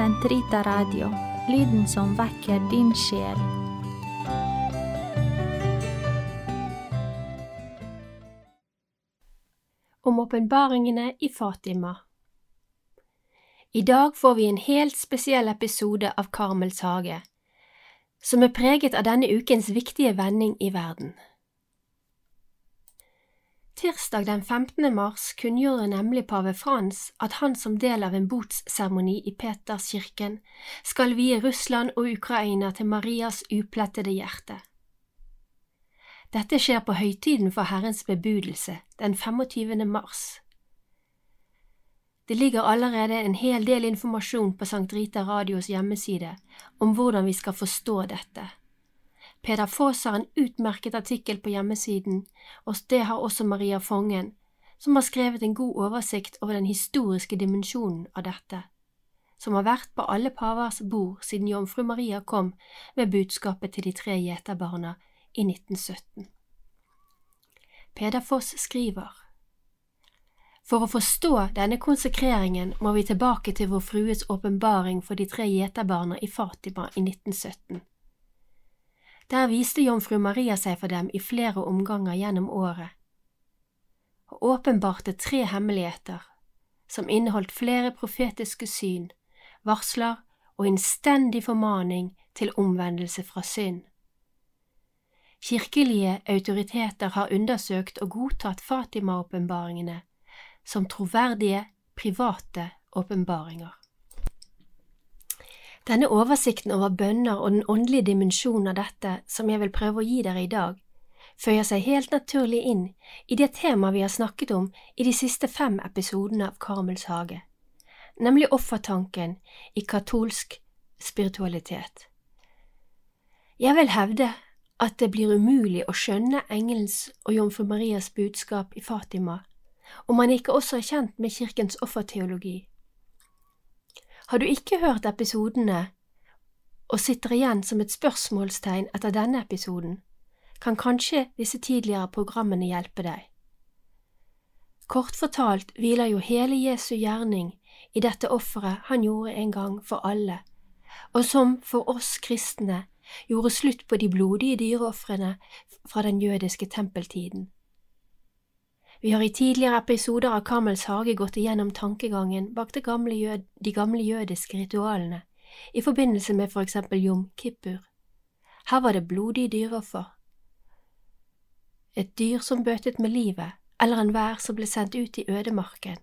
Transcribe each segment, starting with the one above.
Sentrita Radio, lyden som vekker din sjel. Om åpenbaringene i Fatima I dag får vi en helt spesiell episode av Karmels hage, som er preget av denne ukens viktige vending i verden. Tirsdag den 15. mars kunngjorde nemlig pave Frans at han som del av en botsseremoni i Peterskirken skal vie Russland og Ukraina til Marias uplettede hjerte. Dette skjer på høytiden for Herrens bebudelse, den 25. mars. Det ligger allerede en hel del informasjon på Sankt Rita Radios hjemmeside om hvordan vi skal forstå dette. Peder Foss har en utmerket artikkel på hjemmesiden, og det har også Maria Fongen, som har skrevet en god oversikt over den historiske dimensjonen av dette, som har vært på alle pavers bord siden jomfru Maria kom med budskapet til de tre gjeterbarna i 1917. Peder Foss skriver For å forstå denne konsekreringen må vi tilbake til Vår Frues åpenbaring for de tre gjeterbarna i Fatima i 1917. Der viste jomfru Maria seg for dem i flere omganger gjennom året, og åpenbarte tre hemmeligheter som inneholdt flere profetiske syn, varsler og innstendig formaning til omvendelse fra synd. Kirkelige autoriteter har undersøkt og godtatt Fatima-åpenbaringene som troverdige, private åpenbaringer. Denne oversikten over bønner og den åndelige dimensjonen av dette som jeg vil prøve å gi dere i dag, føyer seg helt naturlig inn i det temaet vi har snakket om i de siste fem episodene av Karmels hage, nemlig offertanken i katolsk spiritualitet. Jeg vil hevde at det blir umulig å skjønne engelens og jomfru Marias budskap i Fatima om man ikke også er kjent med kirkens offerteologi. Har du ikke hørt episodene og sitter igjen som et spørsmålstegn etter denne episoden, kan kanskje disse tidligere programmene hjelpe deg. Kort fortalt hviler jo hele Jesu gjerning i dette offeret han gjorde en gang for alle, og som for oss kristne gjorde slutt på de blodige dyreofrene fra den jødiske tempeltiden. Vi har i tidligere episoder av Kamels hage gått igjennom tankegangen bak gamle jød, de gamle jødiske ritualene i forbindelse med for eksempel Jom Kippur. Her var det blodige dyreoffer. Et dyr som bøtet med livet, eller enhver som ble sendt ut i ødemarken,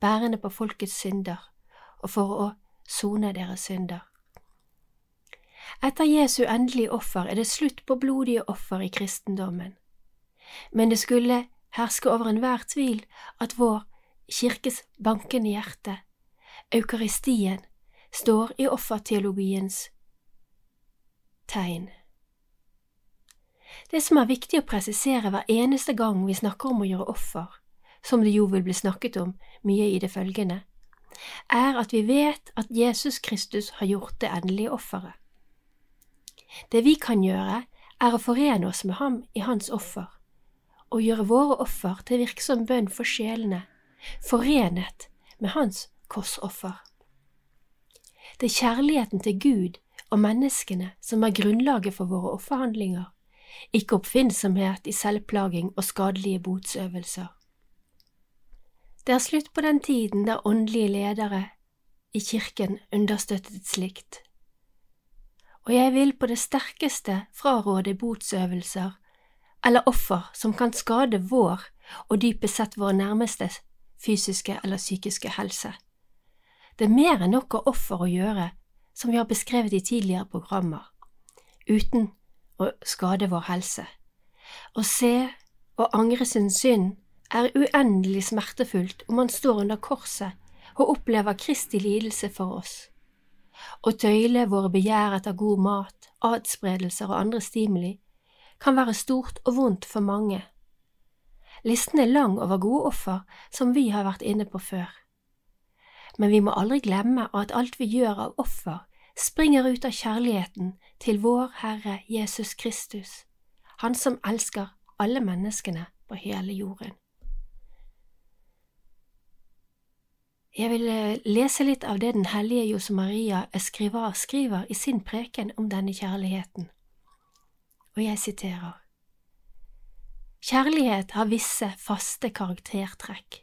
bærende på folkets synder, og for å sone deres synder. Etter Jesu endelige offer er det slutt på blodige offer i kristendommen, men det skulle herske over enhver tvil at vår kirkes bankende hjerte, eukaristien, står i offerteologiens tegn. Det som er viktig å presisere hver eneste gang vi snakker om å gjøre offer, som det jo vil bli snakket om mye i det følgende, er at vi vet at Jesus Kristus har gjort det endelige offeret. Det vi kan gjøre, er å forene oss med ham i hans offer, og gjøre våre offer til virksom bønn for sjelene, forenet med hans korsoffer. Det er kjærligheten til Gud og menneskene som er grunnlaget for våre offerhandlinger, ikke oppfinnsomhet i selvplaging og skadelige botsøvelser. Det er slutt på den tiden der åndelige ledere i kirken understøttet slikt, og jeg vil på det sterkeste fraråde botsøvelser eller offer som kan skade vår og dypest sett våre nærmestes fysiske eller psykiske helse. Det er mer enn nok av offer å gjøre, som vi har beskrevet i tidligere programmer, uten å skade vår helse. Å se og angre sin synd er uendelig smertefullt om man står under korset og opplever Kristi lidelse for oss. Å tøyle våre begjær etter god mat, adspredelser og andre stimuli kan være stort og vondt for mange. Listen er lang over gode offer som vi har vært inne på før. Men vi må aldri glemme at alt vi gjør av offer, springer ut av kjærligheten til vår Herre Jesus Kristus, Han som elsker alle menneskene på hele jorden. Jeg vil eh, lese litt av det den hellige Jose Maria Escriva skriver i sin preken om denne kjærligheten, og jeg siterer. Kjærlighet har visse faste karaktertrekk.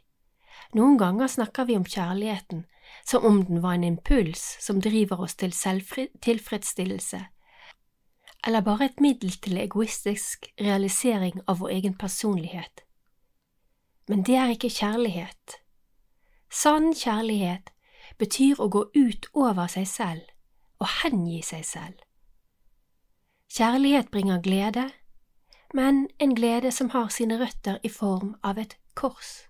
Noen ganger snakker vi om kjærligheten som om den var en impuls som driver oss til selvtilfredsstillelse, eller bare et middel til egoistisk realisering av vår egen personlighet. Men det er ikke kjærlighet. Sann kjærlighet betyr å gå ut over seg selv og hengi seg selv. Kjærlighet bringer glede, men en glede som har sine røtter i form av et kors.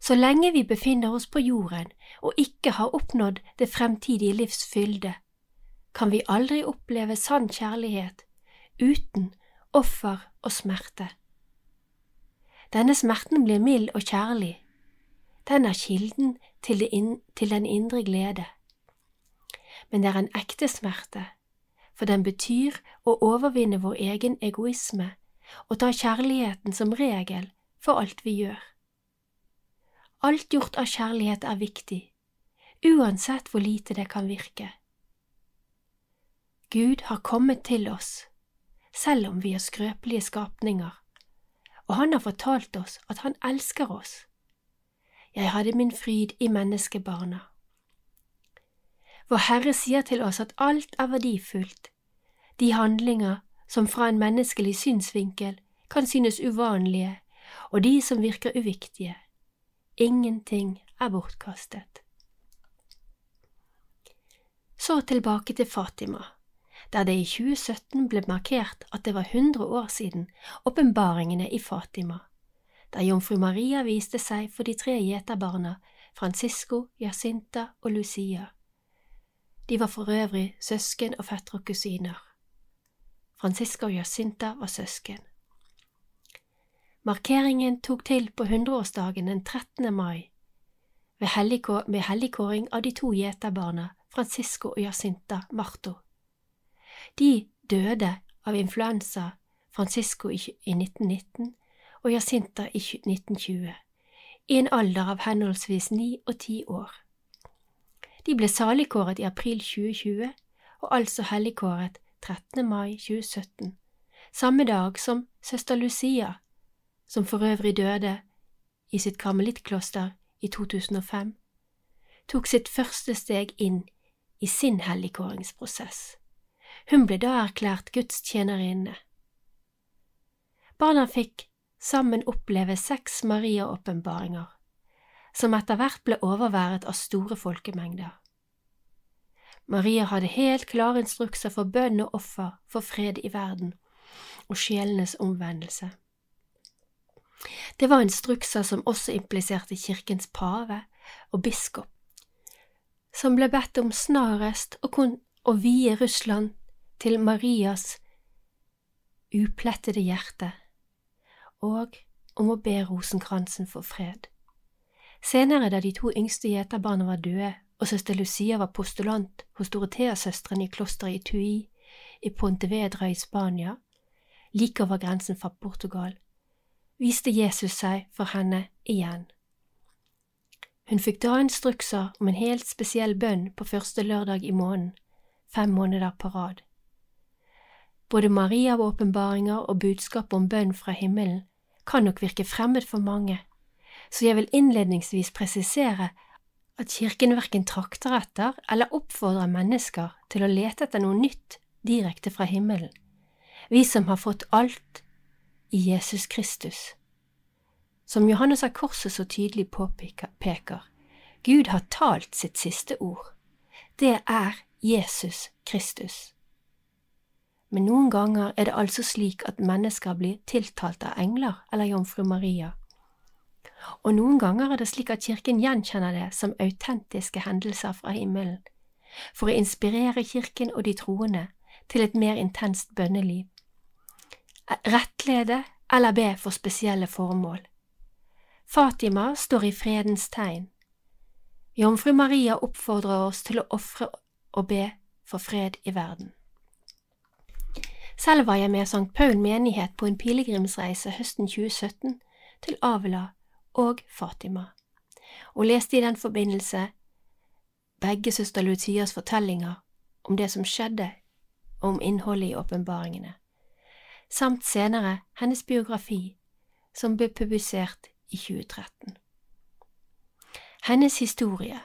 Så lenge vi befinner oss på jorden og ikke har oppnådd det fremtidige livs fylde, kan vi aldri oppleve sann kjærlighet uten offer og smerte. Denne smerten blir mild og kjærlig den er kilden til, til den indre glede. Men det er en ekte smerte, for den betyr å overvinne vår egen egoisme og ta kjærligheten som regel for alt vi gjør. Alt gjort av kjærlighet er viktig, uansett hvor lite det kan virke. Gud har kommet til oss, selv om vi er skrøpelige skapninger, og han har fortalt oss at han elsker oss jeg hadde min fryd i menneskebarna. Vår Herre sier til oss at alt er verdifullt, de handlinger som fra en menneskelig synsvinkel kan synes uvanlige, og de som virker uviktige. Ingenting er bortkastet. Så tilbake til Fatima, der det i 2017 ble markert at det var 100 år siden åpenbaringene i Fatima der jomfru Maria viste seg for de tre gjeterbarna Francisco, Jacinta og Lucia. De var for øvrig søsken og fettere og kusiner. Francisco og Jacinta var søsken. Markeringen tok til på hundreårsdagen den 13. mai, med helligkåring av de to gjeterbarna Francisco og Jacinta Marto. De døde av influensa Francisco i 1919 og Jacinta i 1920, i en alder av henholdsvis ni og ti år. De ble saligkåret i april 2020 og altså helligkåret 13. mai 2017, samme dag som søster Lucia, som for øvrig døde i sitt karmelittkloster i 2005, tok sitt første steg inn i sin helligkåringsprosess. Hun ble da erklært gudstjenerinne. Barna fikk sammen oppleve seks Maria-åpenbaringer, som etter hvert ble overværet av store folkemengder. Maria hadde helt klare instrukser for bønn og offer for fred i verden og sjelenes omvendelse. Det var instrukser som også impliserte kirkens pave og biskop, som ble bedt om snarest å, å vie Russland til Marias uplettede hjerte og om å be rosenkransen for fred. Senere, da de to yngste gjeterbarna var døde, og søster Lucia var postulant hos Dorothea-søstrene i klosteret i Tui i Pontevedra i Spania, like over grensen fra Portugal, viste Jesus seg for henne igjen. Hun fikk da instrukser om en helt spesiell bønn på første lørdag i måneden, fem måneder på rad. Både Maria av åpenbaringer og budskap om bønn fra himmelen kan nok virke fremmed for mange, så jeg vil innledningsvis presisere at Kirken verken trakter etter eller oppfordrer mennesker til å lete etter noe nytt direkte fra himmelen, vi som har fått alt i Jesus Kristus. Som Johannes av Korset så tydelig påpeker, Gud har talt sitt siste ord. Det er Jesus Kristus men noen ganger er det altså slik at mennesker blir tiltalt av engler eller Jomfru Maria. Og noen ganger er det slik at Kirken gjenkjenner det som autentiske hendelser fra himmelen, for å inspirere Kirken og de troende til et mer intenst bønneliv, rettlede eller be for spesielle formål. Fatima står i fredens tegn. Jomfru Maria oppfordrer oss til å ofre og be for fred i verden. Selv var jeg med St. Paul menighet på en pilegrimsreise høsten 2017 til Avila og Fatima. og leste i den forbindelse begge søster Lucias fortellinger om det som skjedde, og om innholdet i åpenbaringene, samt senere hennes biografi, som ble publisert i 2013. Hennes historie,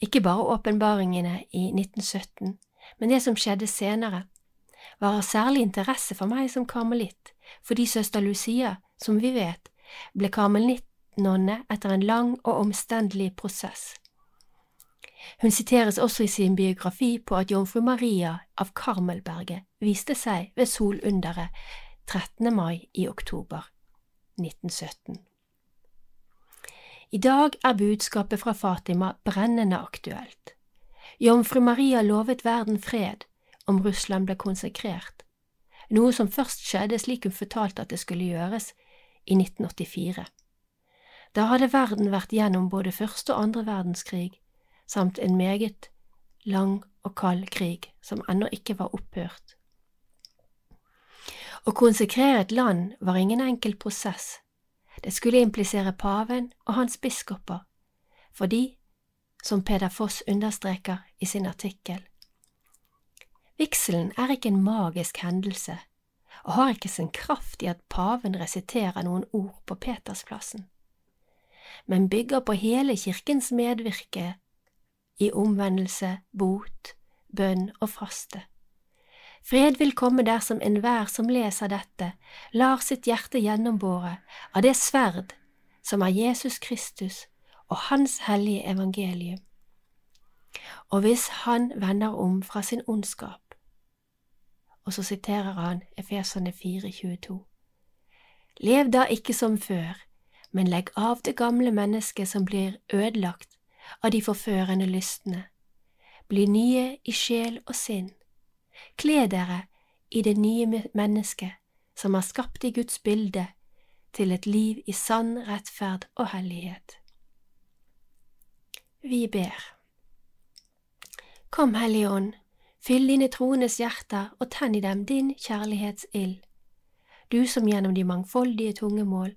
ikke bare åpenbaringene i 1917, men det som skjedde senere, var av særlig interesse for meg som karmelitt, fordi søster Lucia, som vi vet, ble karmelittnonne etter en lang og omstendelig prosess. Hun siteres også i sin biografi på at jomfru Maria av Karmelberget viste seg ved solunderet 13. mai i oktober 1917. I dag er budskapet fra Fatima brennende aktuelt. Jomfru Maria lovet verden fred om Russland ble konsekrert, noe som først skjedde slik hun fortalte at det skulle gjøres, i 1984. Da hadde verden vært gjennom både første og andre verdenskrig, samt en meget lang og kald krig som ennå ikke var opphørt. Å konsekrere et land var ingen enkel prosess. Det skulle implisere paven og hans biskoper, fordi, som Peder Foss understreker i sin artikkel, vigselen er ikke en magisk hendelse og har ikke sin kraft i at paven resiterer noen ord på Petersplassen, men bygger på hele kirkens medvirke i omvendelse, bot, bønn og faste. Fred vil komme dersom enhver som leser dette, lar sitt hjerte gjennombåre av det sverd som er Jesus Kristus og Hans hellige evangelium. Og hvis han vender om fra sin ondskap, og så siterer han Efesene 4,22. Lev da ikke som før, men legg av det gamle mennesket som blir ødelagt av de forførende lystne. Bli nye i sjel og sinn. Kle dere i det nye mennesket som er skapt i Guds bilde, til et liv i sann rettferd og hellighet. Vi ber. Kom, Hellige Ånd, fyll dine troendes hjerter og tenn i dem din kjærlighetsild. Du som gjennom de mangfoldige tungemål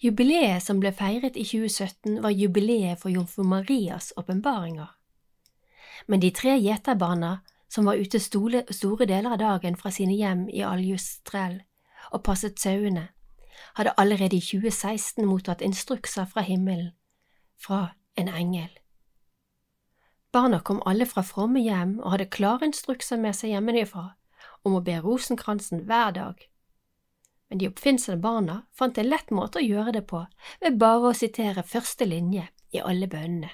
Jubileet som ble feiret i 2017, var jubileet for jomfru Marias åpenbaringer. Men de tre gjeterbarna, som var ute store, store deler av dagen fra sine hjem i Aljustrell og passet sauene, hadde allerede i 2016 mottatt instrukser fra himmelen, fra en engel. Barna kom alle fra fromme hjem og hadde klare instrukser med seg hjemmefra om å be rosenkransen hver dag men de oppfinnsomme barna fant en lett måte å gjøre det på ved bare å sitere første linje i alle bønnene.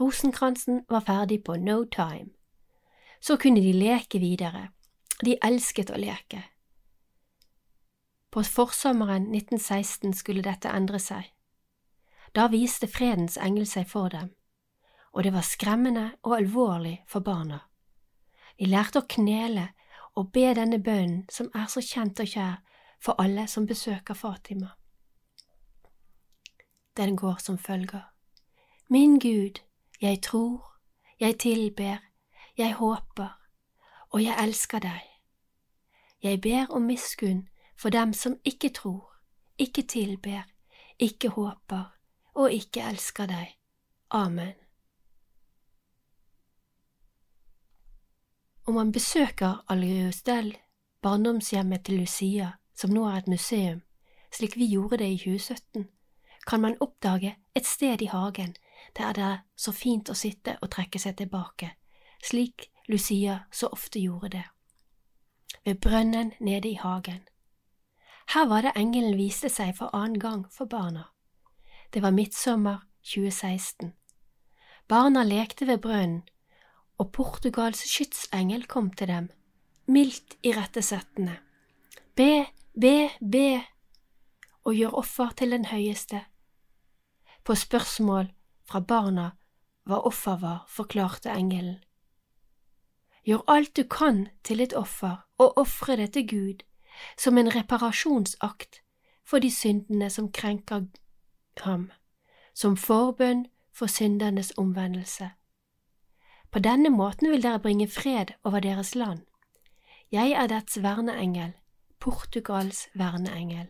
Rosenkransen var ferdig på no time. Så kunne de leke videre. De elsket å leke. På forsommeren 1916 skulle dette endre seg. Da viste fredens engel seg for dem, og det var skremmende og alvorlig for barna. De lærte å knele og be denne bønnen som er så kjent og kjær for alle som besøker Fatima. Den går som følger. Min Gud, jeg tror, jeg tilber, jeg håper, og jeg elsker deg. Jeg ber om miskunn for dem som ikke tror, ikke tilber, ikke håper og ikke elsker deg. Amen. Om man besøker Algeusdel, barndomshjemmet til Lucia, som nå er et museum, slik vi gjorde det i 2017, kan man oppdage et sted i hagen der det er så fint å sitte og trekke seg tilbake, slik Lucia så ofte gjorde det. Ved brønnen nede i hagen. Her var det engelen viste seg for annen gang for barna. Det var midtsommer 2016. Barna lekte ved brønnen, og Portugals skytsengel kom til dem, mildt irettesettende. Be Be, be og gjør offer til den høyeste. På spørsmål fra barna hva offer var, forklarte engelen. Gjør alt du kan til et offer, og ofre det til Gud, som en reparasjonsakt for de syndene som krenker ham, som forbønn for syndernes omvendelse. På denne måten vil dere bringe fred over deres land. Jeg er dets verneengel, Portugals verneengel.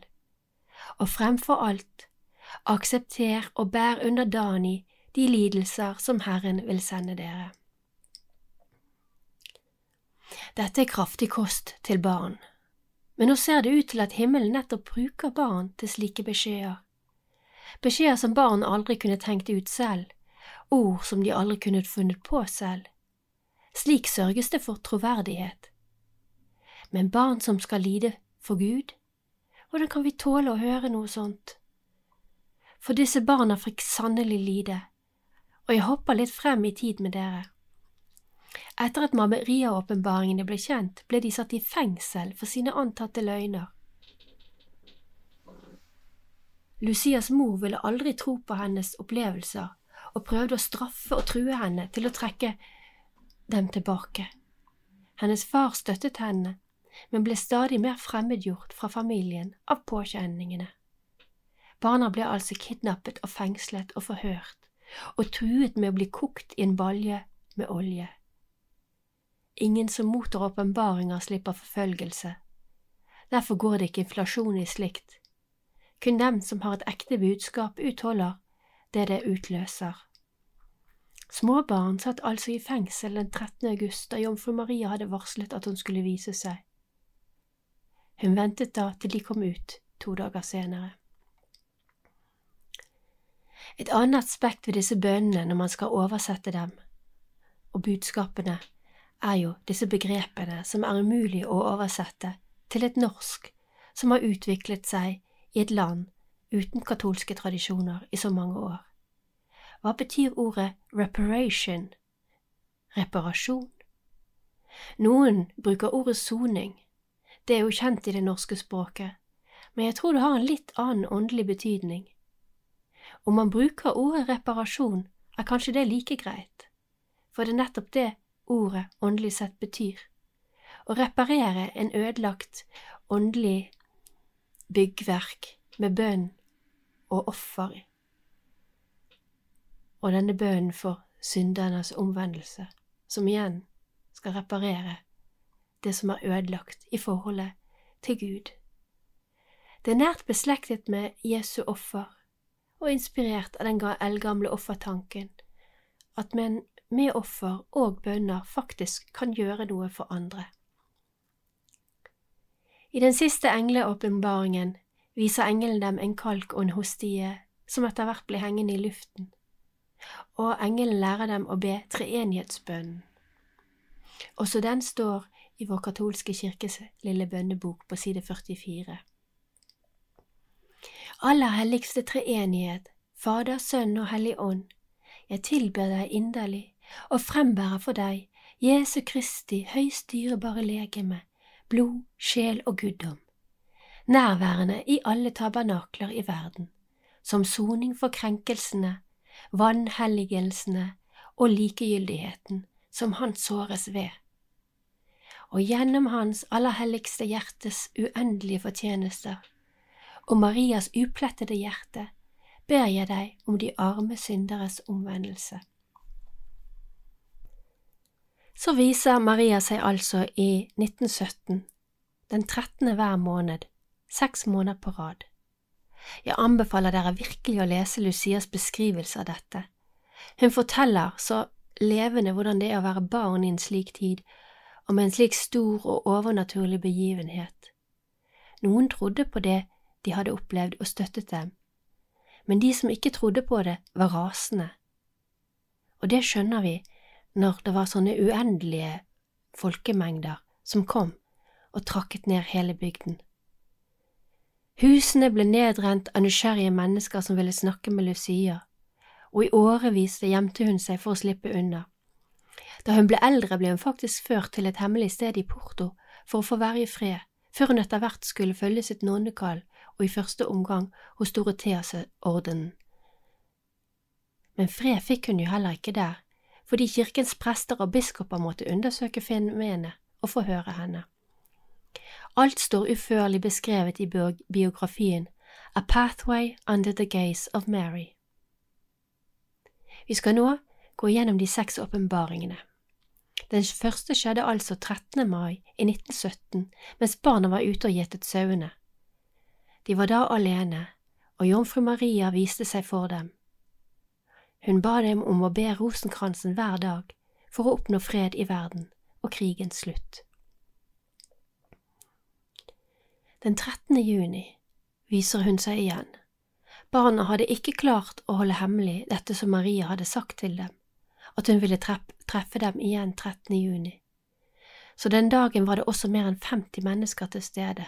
Og fremfor alt, aksepter og bær underdanig de lidelser som Herren vil sende dere. Dette er kraftig kost til barn, men nå ser det ut til at himmelen nettopp bruker barn til slike beskjeder. Beskjeder som barn aldri kunne tenkt ut selv, ord som de aldri kunne funnet på selv. Slik sørges det for troverdighet. Men barn som skal lide for Gud, hvordan kan vi tåle å høre noe sånt? For disse barna fikk sannelig lide, og jeg hopper litt frem i tid med dere. Etter at Maria-åpenbaringene ble kjent, ble de satt i fengsel for sine antatte løgner. Lucias mor ville aldri tro på hennes opplevelser og prøvde å straffe og true henne til å trekke dem tilbake. Hennes far støttet henne, men ble stadig mer fremmedgjort fra familien av påkjenningene. Barna ble altså kidnappet og fengslet og forhørt, og truet med å bli kokt i en balje med olje. Ingen som mottar åpenbaringer, slipper forfølgelse. Derfor går det ikke inflasjon i slikt. Kun dem som har et ekte budskap, utholder det det utløser. Småbarn satt altså i fengsel den 13. august da jomfru Maria hadde varslet at hun skulle vise seg. Hun ventet da til de kom ut to dager senere. Et annet aspekt ved disse bønnene når man skal oversette dem, og budskapene, er jo disse begrepene som er umulig å oversette til et norsk som har utviklet seg i et land uten katolske tradisjoner i så mange år. Hva betyr ordet reparation? Reparasjon? Noen bruker ordet soning. Det er jo kjent i det norske språket, men jeg tror det har en litt annen åndelig betydning. Om man bruker ordet reparasjon, er kanskje det like greit, for det er nettopp det ordet åndelig sett betyr. Å reparere en ødelagt åndelig byggverk med bønn og offer, og denne bønnen for syndernes omvendelse, som igjen skal reparere det som er ødelagt i forholdet til Gud. Det er nært beslektet med Jesu offer og inspirert av den eldgamle offertanken, at man med offer og bønner faktisk kan gjøre noe for andre. I den siste engleåpenbaringen viser engelen dem en kalk og en hostie som etter hvert blir hengende i luften, og engelen lærer dem å be treenighetsbønnen. Også den står i vår katolske kirkes lille bønnebok på side 44. Aller helligste treenighet, Fader, Sønn og Hellig Ånd, jeg tilber deg inderlig og frembærer for deg Jesu Kristi høyst dyrebare legeme, blod, sjel og guddom, nærværende i alle tabernakler i verden, som soning for krenkelsene, vanhelligelsene og likegyldigheten som han såres ved. Og gjennom hans aller helligste hjertes uendelige fortjenester og Marias uplettede hjerte ber jeg deg om de arme synderes omvendelse. Så viser Maria seg altså i 1917, den 13. hver måned, seks måneder på rad. Jeg anbefaler dere virkelig å lese Lucias beskrivelse av dette. Hun forteller så levende hvordan det er å være barn i en slik tid, med en slik stor og overnaturlig begivenhet. Noen trodde på det de hadde opplevd og støttet dem, men de som ikke trodde på det, var rasende. Og det skjønner vi når det var sånne uendelige folkemengder som kom og trakket ned hele bygden. Husene ble nedrent av nysgjerrige mennesker som ville snakke med Lucia, og i årevis gjemte hun seg for å slippe unna. Da hun ble eldre, ble hun faktisk ført til et hemmelig sted i Porto for å få være i fred, før hun etter hvert skulle følge sitt nonnekall og i første omgang hos Dorotheas-ordenen. Men fred fikk hun jo heller ikke der, fordi kirkens prester og biskoper måtte undersøke fenomenet og forhøre henne. Alt står uførlig beskrevet i biografien A Pathway Under the Gaze of Mary. Vi skal nå gå gjennom de seks åpenbaringene. Den første skjedde altså 13. mai i 1917, mens barna var ute og gjetet sauene. De var da alene, og jomfru Maria viste seg for dem. Hun ba dem om å be rosenkransen hver dag for å oppnå fred i verden og krigens slutt. Den 13. juni viser hun seg igjen. Barna hadde ikke klart å holde hemmelig dette som Maria hadde sagt til dem, at hun ville treffe dem igjen 13. juni. Så den dagen var det også mer enn 50 mennesker til stede.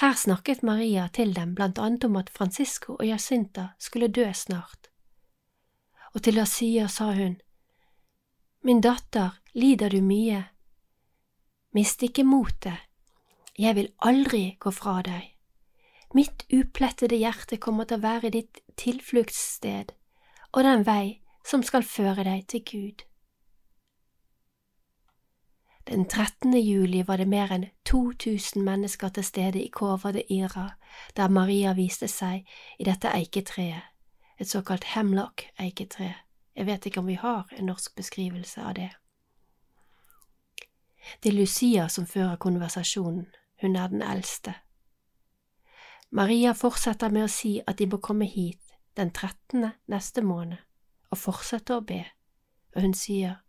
Her snakket Maria til dem blant annet om at Francisco og Jacinta skulle dø snart. Og til Asia sa hun, Min datter, lider du mye? Mist ikke motet, jeg vil aldri gå fra deg. Mitt uplettede hjerte kommer til å være ditt tilfluktssted og den vei som skal føre deg til Gud. Den 13. juli var det mer enn 2000 mennesker til stede i Kova de Ira, der Maria viste seg i dette eiketreet, et såkalt hemlock-eiketre. Jeg vet ikke om vi har en norsk beskrivelse av det. Det er Lucia som fører konversasjonen, hun er den eldste. Maria fortsetter med å si at de må komme hit den 13. neste måned, og fortsetter å be, og hun sier,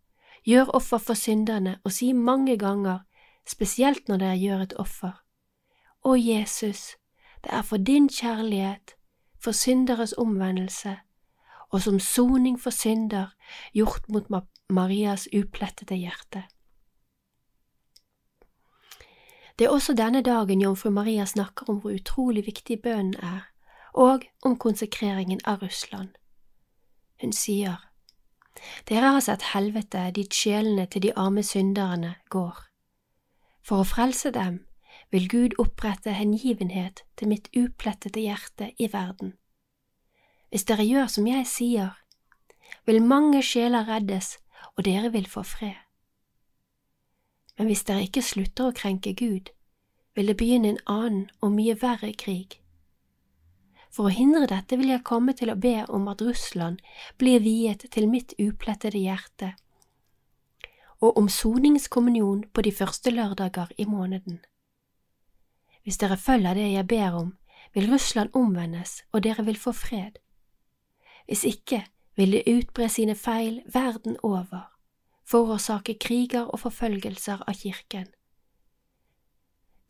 Gjør offer for synderne og si mange ganger, spesielt når dere gjør et offer, Å Jesus, det er for din kjærlighet, for synderes omvendelse, og som soning for synder gjort mot Marias uplettede hjerte. Det er også denne dagen jomfru Maria snakker om hvor utrolig viktig bønnen er, og om konsekreringen av Russland. Hun sier, Dere har sett helvete dit sjelene til de arme synderne går. For å frelse dem vil Gud opprette hengivenhet til mitt uplettede hjerte i verden. Hvis dere gjør som jeg sier, vil mange sjeler reddes, og dere vil få fred. Men hvis dere ikke slutter å krenke Gud, vil det begynne en annen og mye verre krig. For å hindre dette vil jeg komme til å be om at Russland blir viet til mitt uplettede hjerte, og om soningskommunion på de første lørdager i måneden. Hvis dere følger det jeg ber om, vil Russland omvendes, og dere vil få fred. Hvis ikke vil det utbre sine feil verden over forårsake kriger og forfølgelser av kirken.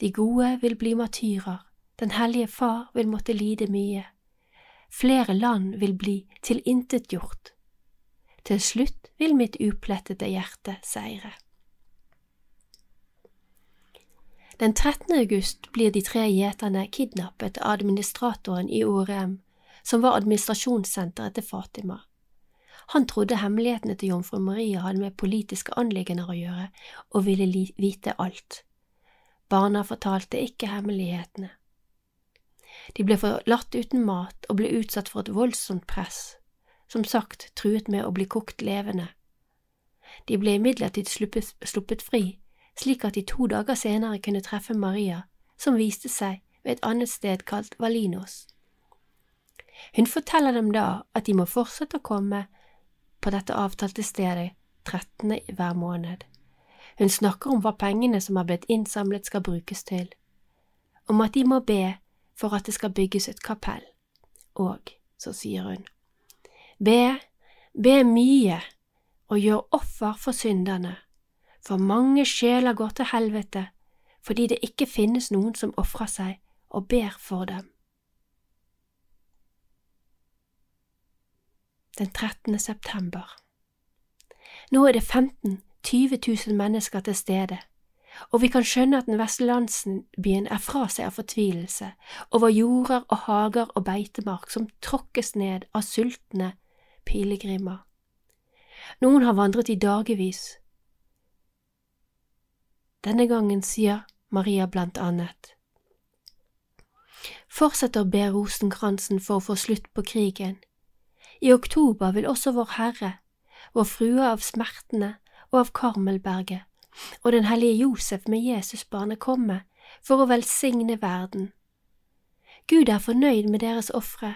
De gode vil bli matyrer, Den hellige Far vil måtte lide mye, flere land vil bli tilintetgjort. Til slutt vil mitt uplettede hjerte seire. Den 13. august blir de tre gjeterne kidnappet av administratoren i ORM, som var administrasjonssenteret til Fatima. Han trodde hemmelighetene til jomfru Maria hadde med politiske anliggender å gjøre, og ville vite alt. Barna fortalte ikke hemmelighetene. De ble forlatt uten mat og ble utsatt for et voldsomt press, som sagt truet med å bli kokt levende. De ble imidlertid sluppet, sluppet fri, slik at de to dager senere kunne treffe Maria, som viste seg ved et annet sted kalt Valinos. Hun forteller dem da at de må fortsette å komme på dette avtalte stedet 13. hver måned. Hun snakker om hva pengene som har blitt innsamlet skal brukes til, om at de må be for at det skal bygges et kapell, og så sier hun, be, be mye og gjør offer for synderne, for mange sjeler går til helvete fordi det ikke finnes noen som ofrer seg og ber for dem. den 13. september. Nå er det 15 20 000 mennesker til stede, og vi kan skjønne at den vesle landsbyen er fra seg av fortvilelse over jorder og hager og beitemark som tråkkes ned av sultne pilegrimer. Noen har vandret i dagevis. Denne gangen sier Maria blant annet. Fortsetter å be rosenkransen for å få slutt på krigen, I oktober vil også Vår Herre, Vår Frue av smertene og av Karmelberget, og den hellige Josef med Jesusbarnet komme for å velsigne verden. Gud er fornøyd med deres ofre,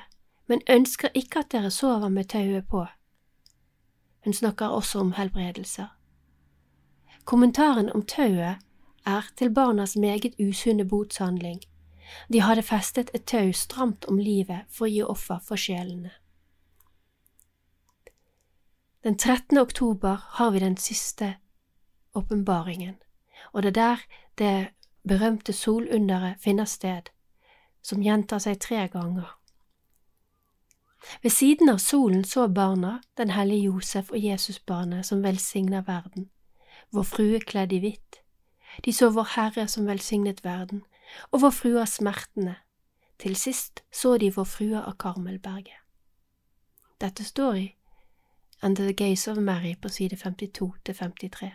men ønsker ikke at dere sover med tauet på. Hun snakker også om helbredelser. Kommentaren om tauet er til barnas meget usunne botshandling. De hadde festet et tau stramt om livet for å gi offer for sjelene. Den 13. oktober har vi den siste åpenbaringen, og det er der det berømte solunderet finner sted, som gjentar seg tre ganger. Ved siden av solen så barna den hellige Josef og Jesusbarnet som velsigner verden, Vår Frue kledd i hvitt. De så Vår Herre som velsignet verden, og Vår Frue av smertene. Til sist så de Vår Frue av Karmelberget. Dette står i Under the Gaze of Mary på side 52 til 53.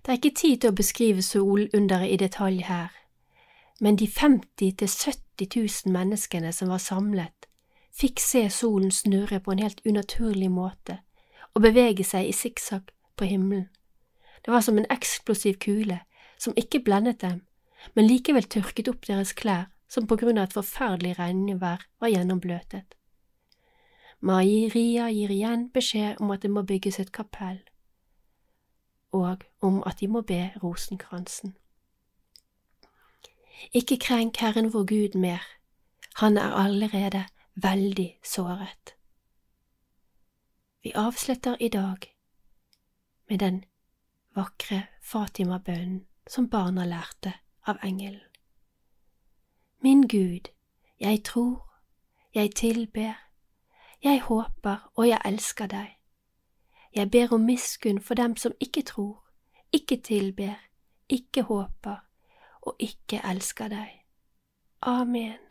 Det er ikke tid til å beskrive solunderet i detalj her, men de 50 000–70 000 menneskene som var samlet, fikk se solen snurre på en helt unaturlig måte og bevege seg i sikksakk på himmelen. Det var som en eksplosiv kule som ikke blendet dem, men likevel tørket opp deres klær som på grunn av et forferdelig regnvær var gjennombløtet. Maria gir igjen beskjed om at det må bygges et kapell, og om at de må be rosenkransen. Ikke krenk Herren vår Gud mer, han er allerede veldig såret. Vi avslutter i dag med den vakre Fatima-bønnen som barna lærte av engelen. Min Gud, jeg tror, jeg tilber, jeg håper og jeg elsker deg. Jeg ber om miskunn for dem som ikke tror, ikke tilber, ikke håper og ikke elsker deg. Amen.